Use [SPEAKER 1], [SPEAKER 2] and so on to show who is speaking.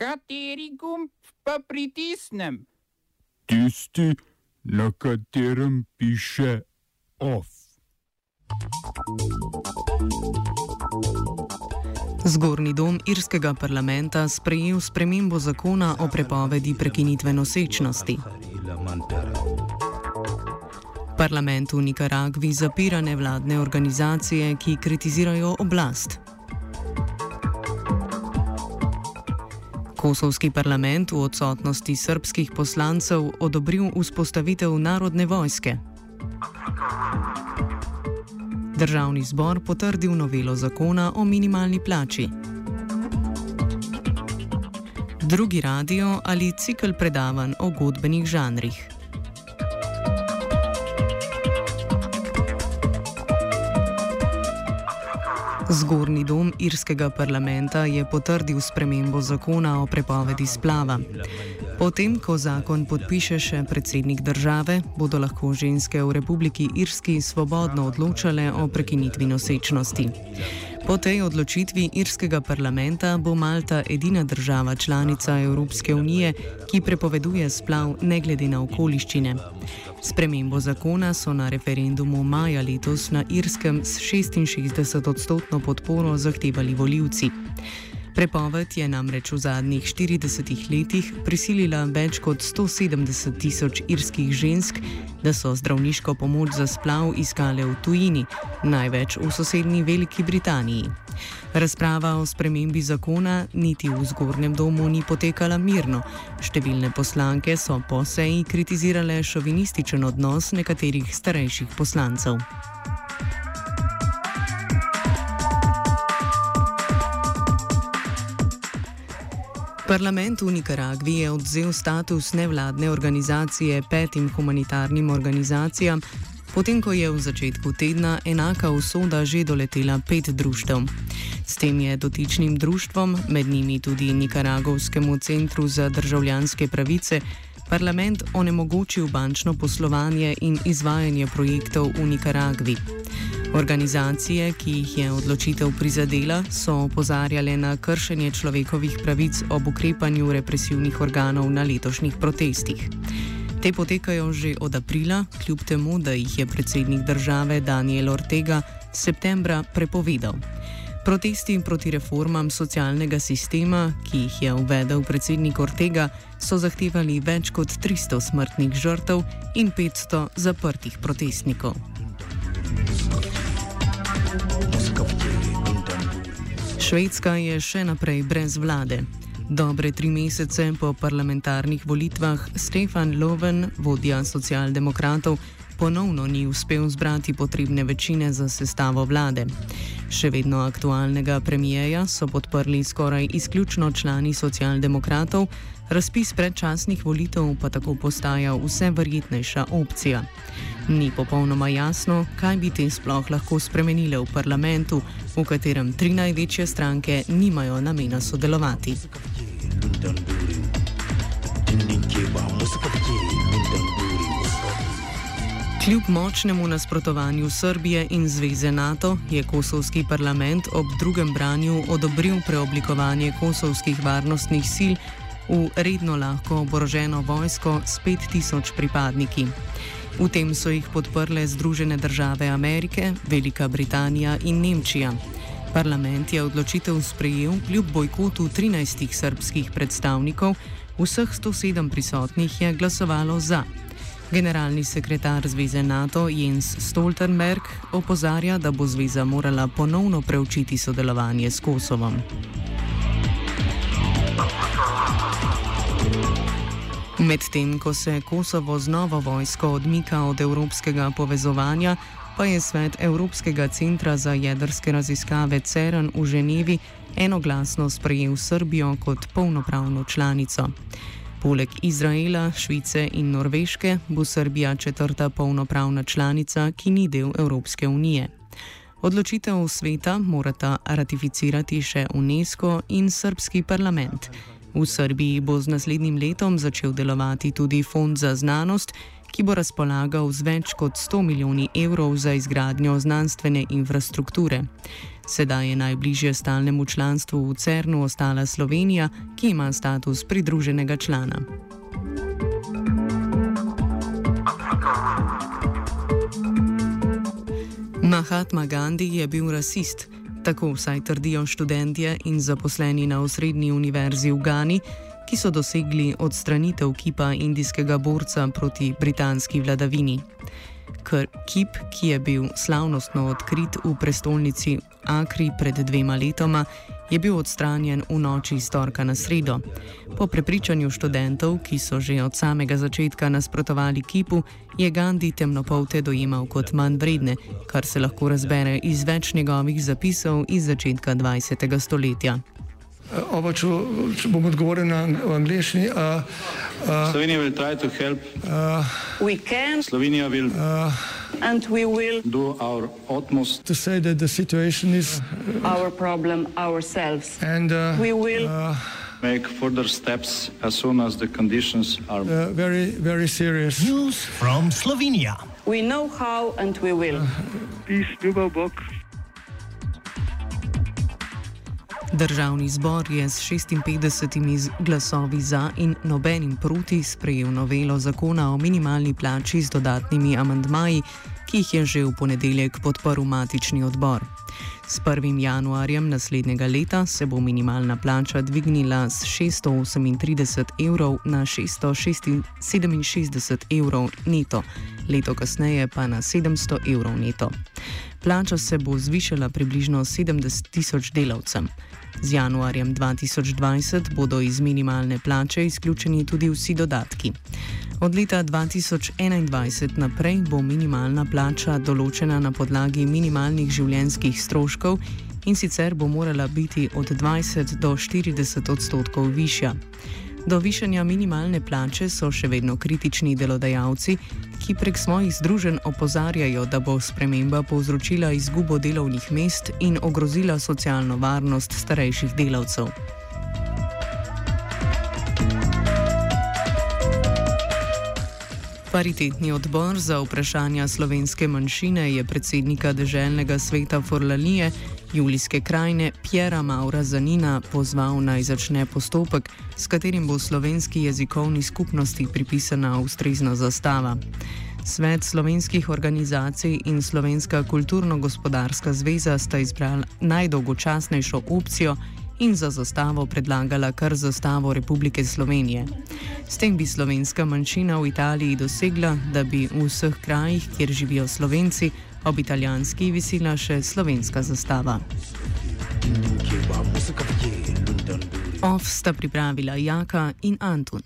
[SPEAKER 1] Kateri gumb pa pritisnem?
[SPEAKER 2] Tisti, na katerem piše OF.
[SPEAKER 3] Zgornji dom irskega parlamenta sprejel spremembo zakona o prepovedi prekinitve nosečnosti. Parlament v Nikaragvi zapira nevladne organizacije, ki kritizirajo oblast. Kosovski parlament v odsotnosti srpskih poslancev odobril vzpostavitev narodne vojske. Državni zbor potrdil novelo zakona o minimalni plači. Drugi radio ali cikl predavanj o godbenih žanrih. Zgornji dom irskega parlamenta je potrdil spremembo zakona o prepovedi splava. Potem, ko zakon podpiše še predsednik države, bodo lahko ženske v Republiki Irski svobodno odločale o prekinitvi nosečnosti. Po tej odločitvi irskega parlamenta bo Malta edina država članica Evropske unije, ki prepoveduje splav ne glede na okoliščine. Spremembo zakona so na referendumu maja letos na Irskem s 66 odstotno podporo zahtevali voljivci. Prepoved je namreč v zadnjih 40 letih prisilila več kot 170 tisoč irskih žensk, da so zdravniško pomoč za splav iskale v tujini, največ v sosednji Veliki Britaniji. Razprava o spremembi zakona niti v zgornjem domu ni potekala mirno. Številne poslanke so po seji kritizirale šovinističen odnos nekaterih starejših poslancev. Parlament v Nikaragvi je odzel status nevladne organizacije petim humanitarnim organizacijam, potem ko je v začetku tedna enaka usoda že doletela pet društev. S tem je dotičnim društvom, med njimi tudi Nikaragovskemu centru za državljanske pravice, parlament onemogočil bančno poslovanje in izvajanje projektov v Nikaragvi. Organizacije, ki jih je odločitev prizadela, so opozarjale na kršenje človekovih pravic ob ukrepanju represivnih organov na letošnjih protestih. Te potekajo že od aprila, kljub temu, da jih je predsednik države Daniel Ortega septembra prepovedal. Protesti proti reformam socialnega sistema, ki jih je uvedel predsednik Ortega, so zahtevali več kot 300 smrtnih žrtev in 500 zaprtih protestnikov. Švedska je še naprej brez vlade. Dobre tri mesece po parlamentarnih volitvah Stefan Loven, vodja socialdemokratov, ponovno ni uspel zbrati potrebne večine za sestavo vlade. Še vedno aktualnega premijeja so podprli skoraj izključno člani socialdemokratov, razpis predčasnih volitev pa tako postaja vse verjetnejša opcija. Ni popolnoma jasno, kaj bi te sploh lahko spremenile v parlamentu, v katerem tri največje stranke nimajo namena sodelovati. Kljub močnemu nasprotovanju Srbije in Zveze NATO je kosovski parlament ob drugem branju odobril preoblikovanje kosovskih varnostnih sil v redno lahko oboroženo vojsko s 5000 pripadniki. V tem so jih podprle Združene države Amerike, Velika Britanija in Nemčija. Parlament je odločitev sprejel kljub bojkotu 13 srpskih predstavnikov, vseh 107 prisotnih je glasovalo za. Generalni sekretar Zveze NATO Jens Stoltenberg opozarja, da bo zveza morala ponovno preučiti sodelovanje s Kosovom. Medtem ko se Kosovo z novo vojsko odmika od evropskega povezovanja, pa je svet Evropskega centra za jedrske raziskave CERN v Ženevi enoglasno sprejel Srbijo kot polnopravno članico. Poleg Izraela, Švice in Norveške bo Srbija četrta polnopravna članica, ki ni del Evropske unije. Odločitev sveta morata ratificirati še UNESCO in srpski parlament. V Srbiji bo z naslednjim letom začel delovati tudi Fond za znanost, ki bo razpolagal z več kot 100 milijoni evrov za izgradnjo znanstvene infrastrukture. Sedaj je najbližje stalnemu članstvu v CERN-u ostala Slovenija, ki ima status pridruženega člana. Mahatma Gandhi je bil rasist, tako vsaj trdijo študentje in zaposleni na osrednji univerzi v Gani, ki so dosegli odstranitev kipa indijskega borca proti britanski vladavini. Kip, ki je bil slavnostno odkrit v prestolnici Akri pred dvema letoma, je bil odstranjen v noči iz torka na sredo. Po prepričanju študentov, ki so že od samega začetka nasprotovali kipu, je Gandhi temnopolte dojemal kot manj vredne, kar se lahko razbere iz več njegovih zapisov iz začetka 20. stoletja.
[SPEAKER 4] Oba, če, če bom odgovoril na angliški. Uh, Slovenia will try to help.
[SPEAKER 5] Uh, we can. Slovenia will. Uh, and we will do our utmost
[SPEAKER 4] to say that the situation is uh, our
[SPEAKER 5] problem ourselves. And uh, we will uh, make further steps as soon as the conditions are
[SPEAKER 4] very, very serious.
[SPEAKER 6] News from Slovenia.
[SPEAKER 5] We know how and we will.
[SPEAKER 4] Peace, Ljubov box.
[SPEAKER 3] Državni zbor je s 56 glasovi za in nobenim proti sprejel novelo zakona o minimalni plači z dodatnimi amandmaji, ki jih je že v ponedeljek podporil matični odbor. S 1. januarjem naslednjega leta se bo minimalna plača dvignila z 638 evrov na 667 evrov neto, leto kasneje pa na 700 evrov neto. Plača se bo zvišala približno 70 tisoč delavcem. Z januarjem 2020 bodo iz minimalne plače izključeni tudi vsi dodatki. Od leta 2021 naprej bo minimalna plača določena na podlagi minimalnih življenjskih stroškov in sicer bo morala biti od 20 do 40 odstotkov višja. Do višanja minimalne plače so še vedno kritični delodajalci, ki prek svojih združenj opozarjajo, da bo sprememba povzročila izgubo delovnih mest in ogrozila socialno varnost starejših delavcev. Paritetni odbor za vprašanja slovenske manjšine je predsednika državnega sveta Forlalije Julijske krajine Pjera Maura Zanina pozval naj začne postopek, s katerim bo slovenski jezikovni skupnosti pripisana ustrezna zastava. Svet slovenskih organizacij in Slovenska kulturno-gospodarska zveza sta izbrali najdolgočasnejšo opcijo in za zastavo predlagala kar zastavo Republike Slovenije. S tem bi slovenska manjšina v Italiji dosegla, da bi v vseh krajih, kjer živijo slovenci, ob italijanski visila še slovenska zastava. Off sta pripravila Jaka in Antun.